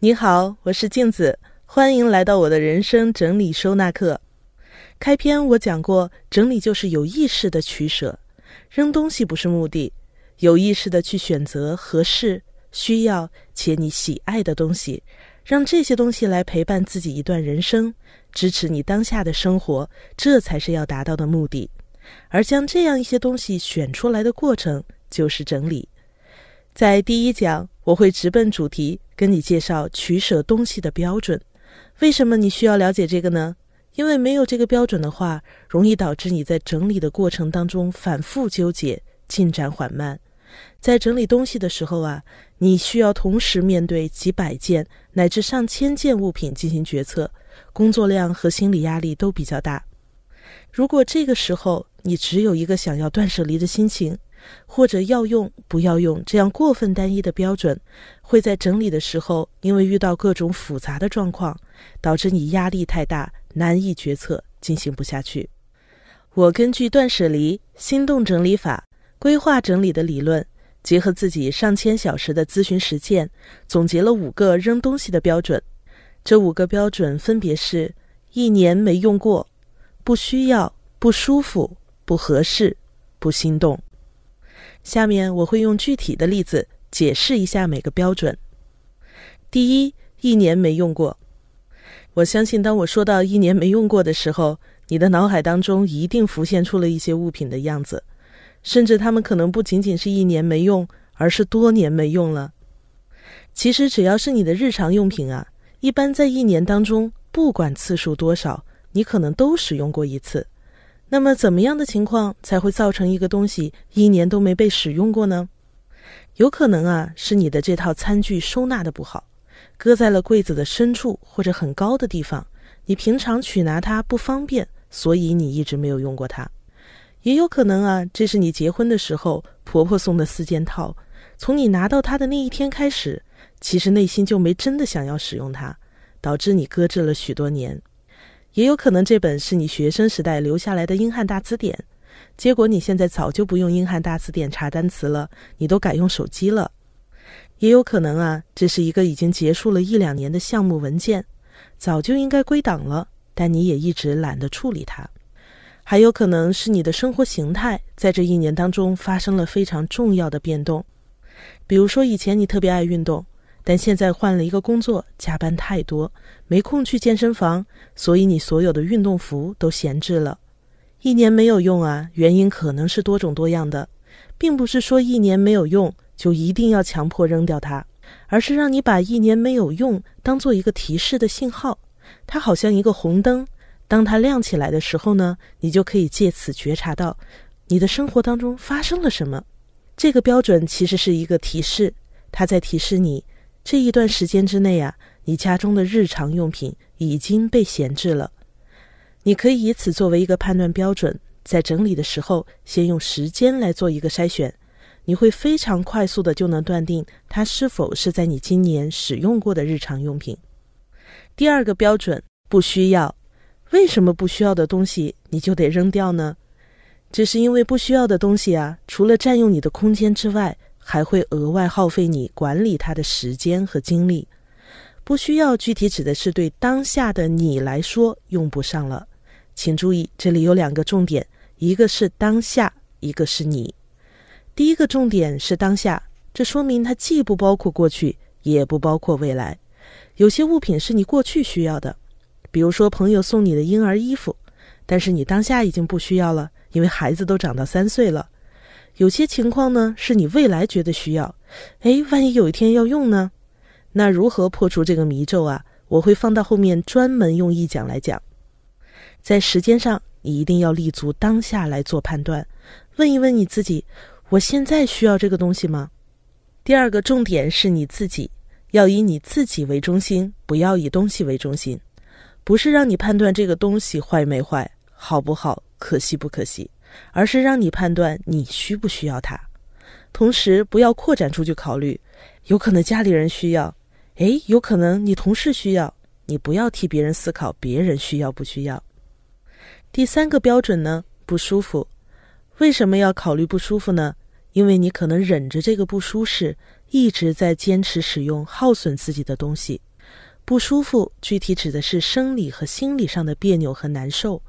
你好，我是镜子，欢迎来到我的人生整理收纳课。开篇我讲过，整理就是有意识的取舍，扔东西不是目的，有意识的去选择合适、需要且你喜爱的东西，让这些东西来陪伴自己一段人生，支持你当下的生活，这才是要达到的目的。而将这样一些东西选出来的过程，就是整理。在第一讲，我会直奔主题，跟你介绍取舍东西的标准。为什么你需要了解这个呢？因为没有这个标准的话，容易导致你在整理的过程当中反复纠结，进展缓慢。在整理东西的时候啊，你需要同时面对几百件乃至上千件物品进行决策，工作量和心理压力都比较大。如果这个时候你只有一个想要断舍离的心情，或者要用不要用这样过分单一的标准，会在整理的时候，因为遇到各种复杂的状况，导致你压力太大，难以决策，进行不下去。我根据断舍离、心动整理法、规划整理的理论，结合自己上千小时的咨询实践，总结了五个扔东西的标准。这五个标准分别是：一年没用过。不需要，不舒服，不合适，不心动。下面我会用具体的例子解释一下每个标准。第一，一年没用过。我相信，当我说到一年没用过的时候，你的脑海当中一定浮现出了一些物品的样子，甚至它们可能不仅仅是一年没用，而是多年没用了。其实，只要是你的日常用品啊，一般在一年当中，不管次数多少。你可能都使用过一次，那么怎么样的情况才会造成一个东西一年都没被使用过呢？有可能啊，是你的这套餐具收纳的不好，搁在了柜子的深处或者很高的地方，你平常取拿它不方便，所以你一直没有用过它。也有可能啊，这是你结婚的时候婆婆送的四件套，从你拿到它的那一天开始，其实内心就没真的想要使用它，导致你搁置了许多年。也有可能这本是你学生时代留下来的英汉大词典，结果你现在早就不用英汉大词典查单词了，你都改用手机了。也有可能啊，这是一个已经结束了一两年的项目文件，早就应该归档了，但你也一直懒得处理它。还有可能是你的生活形态在这一年当中发生了非常重要的变动，比如说以前你特别爱运动。但现在换了一个工作，加班太多，没空去健身房，所以你所有的运动服都闲置了，一年没有用啊。原因可能是多种多样的，并不是说一年没有用就一定要强迫扔掉它，而是让你把一年没有用当做一个提示的信号，它好像一个红灯，当它亮起来的时候呢，你就可以借此觉察到你的生活当中发生了什么。这个标准其实是一个提示，它在提示你。这一段时间之内啊，你家中的日常用品已经被闲置了。你可以以此作为一个判断标准，在整理的时候，先用时间来做一个筛选，你会非常快速的就能断定它是否是在你今年使用过的日常用品。第二个标准，不需要。为什么不需要的东西你就得扔掉呢？这是因为不需要的东西啊，除了占用你的空间之外，还会额外耗费你管理它的时间和精力，不需要具体指的是对当下的你来说用不上了。请注意，这里有两个重点，一个是当下，一个是你。第一个重点是当下，这说明它既不包括过去，也不包括未来。有些物品是你过去需要的，比如说朋友送你的婴儿衣服，但是你当下已经不需要了，因为孩子都长到三岁了。有些情况呢，是你未来觉得需要，哎，万一有一天要用呢？那如何破除这个迷咒啊？我会放到后面专门用一讲来讲。在时间上，你一定要立足当下来做判断，问一问你自己：我现在需要这个东西吗？第二个重点是你自己，要以你自己为中心，不要以东西为中心，不是让你判断这个东西坏没坏，好不好，可惜不可惜。而是让你判断你需不需要它，同时不要扩展出去考虑，有可能家里人需要，诶，有可能你同事需要，你不要替别人思考别人需要不需要。第三个标准呢，不舒服，为什么要考虑不舒服呢？因为你可能忍着这个不舒适，一直在坚持使用耗损自己的东西。不舒服具体指的是生理和心理上的别扭和难受，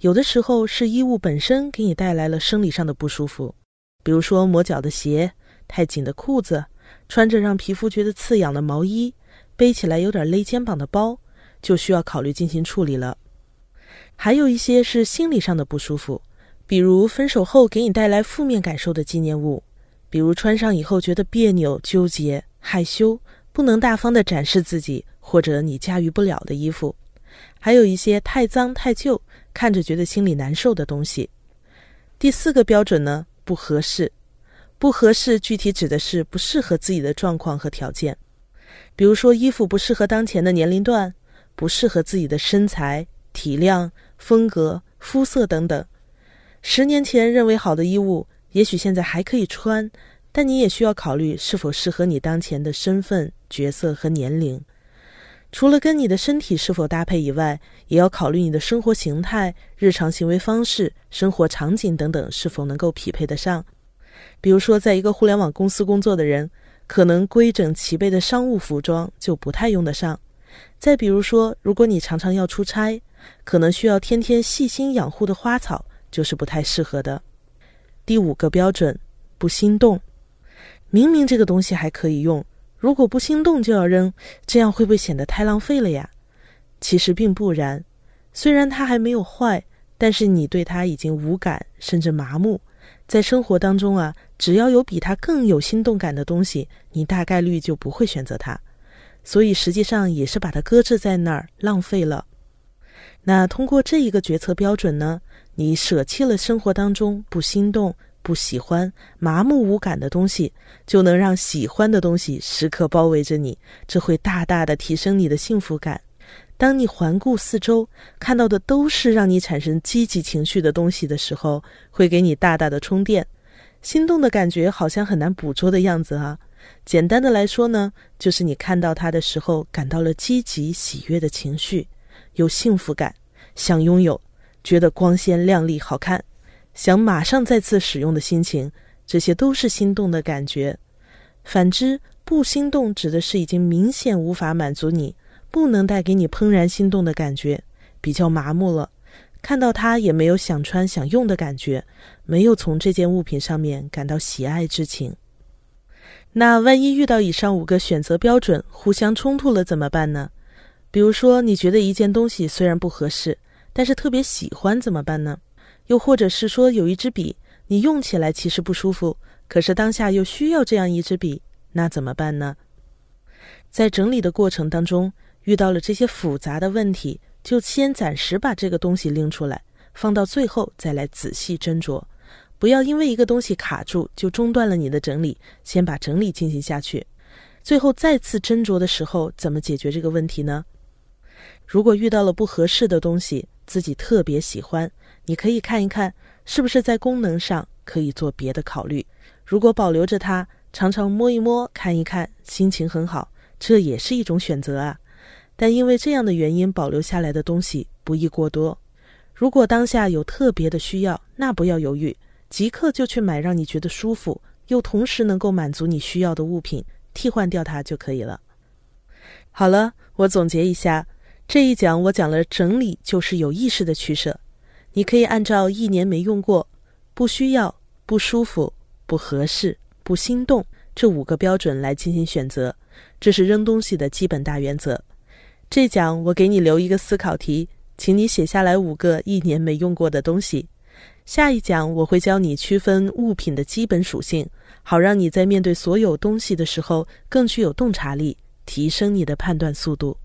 有的时候是衣物本身给你带来了生理上的不舒服，比如说磨脚的鞋、太紧的裤子、穿着让皮肤觉得刺痒的毛衣、背起来有点勒肩膀的包，就需要考虑进行处理了。还有一些是心理上的不舒服，比如分手后给你带来负面感受的纪念物，比如穿上以后觉得别扭、纠结、害羞，不能大方的展示自己，或者你驾驭不了的衣服，还有一些太脏太旧，看着觉得心里难受的东西。第四个标准呢，不合适，不合适具体指的是不适合自己的状况和条件，比如说衣服不适合当前的年龄段，不适合自己的身材、体量。风格、肤色等等，十年前认为好的衣物，也许现在还可以穿，但你也需要考虑是否适合你当前的身份、角色和年龄。除了跟你的身体是否搭配以外，也要考虑你的生活形态、日常行为方式、生活场景等等是否能够匹配得上。比如说，在一个互联网公司工作的人，可能规整齐备的商务服装就不太用得上。再比如说，如果你常常要出差，可能需要天天细心养护的花草就是不太适合的。第五个标准，不心动。明明这个东西还可以用，如果不心动就要扔，这样会不会显得太浪费了呀？其实并不然，虽然它还没有坏，但是你对它已经无感甚至麻木。在生活当中啊，只要有比它更有心动感的东西，你大概率就不会选择它。所以实际上也是把它搁置在那儿，浪费了。那通过这一个决策标准呢，你舍弃了生活当中不心动、不喜欢、麻木无感的东西，就能让喜欢的东西时刻包围着你，这会大大的提升你的幸福感。当你环顾四周，看到的都是让你产生积极情绪的东西的时候，会给你大大的充电。心动的感觉好像很难捕捉的样子啊。简单的来说呢，就是你看到它的时候，感到了积极喜悦的情绪。有幸福感，想拥有，觉得光鲜亮丽好看，想马上再次使用的心情，这些都是心动的感觉。反之，不心动指的是已经明显无法满足你，不能带给你怦然心动的感觉，比较麻木了。看到它也没有想穿想用的感觉，没有从这件物品上面感到喜爱之情。那万一遇到以上五个选择标准互相冲突了怎么办呢？比如说，你觉得一件东西虽然不合适，但是特别喜欢，怎么办呢？又或者是说，有一支笔，你用起来其实不舒服，可是当下又需要这样一支笔，那怎么办呢？在整理的过程当中，遇到了这些复杂的问题，就先暂时把这个东西拎出来，放到最后再来仔细斟酌，不要因为一个东西卡住就中断了你的整理，先把整理进行下去，最后再次斟酌的时候，怎么解决这个问题呢？如果遇到了不合适的东西，自己特别喜欢，你可以看一看是不是在功能上可以做别的考虑。如果保留着它，常常摸一摸、看一看，心情很好，这也是一种选择啊。但因为这样的原因保留下来的东西不宜过多。如果当下有特别的需要，那不要犹豫，即刻就去买让你觉得舒服又同时能够满足你需要的物品，替换掉它就可以了。好了，我总结一下。这一讲我讲了整理就是有意识的取舍，你可以按照一年没用过、不需要、不舒服、不合适、不心动这五个标准来进行选择，这是扔东西的基本大原则。这讲我给你留一个思考题，请你写下来五个一年没用过的东西。下一讲我会教你区分物品的基本属性，好让你在面对所有东西的时候更具有洞察力，提升你的判断速度。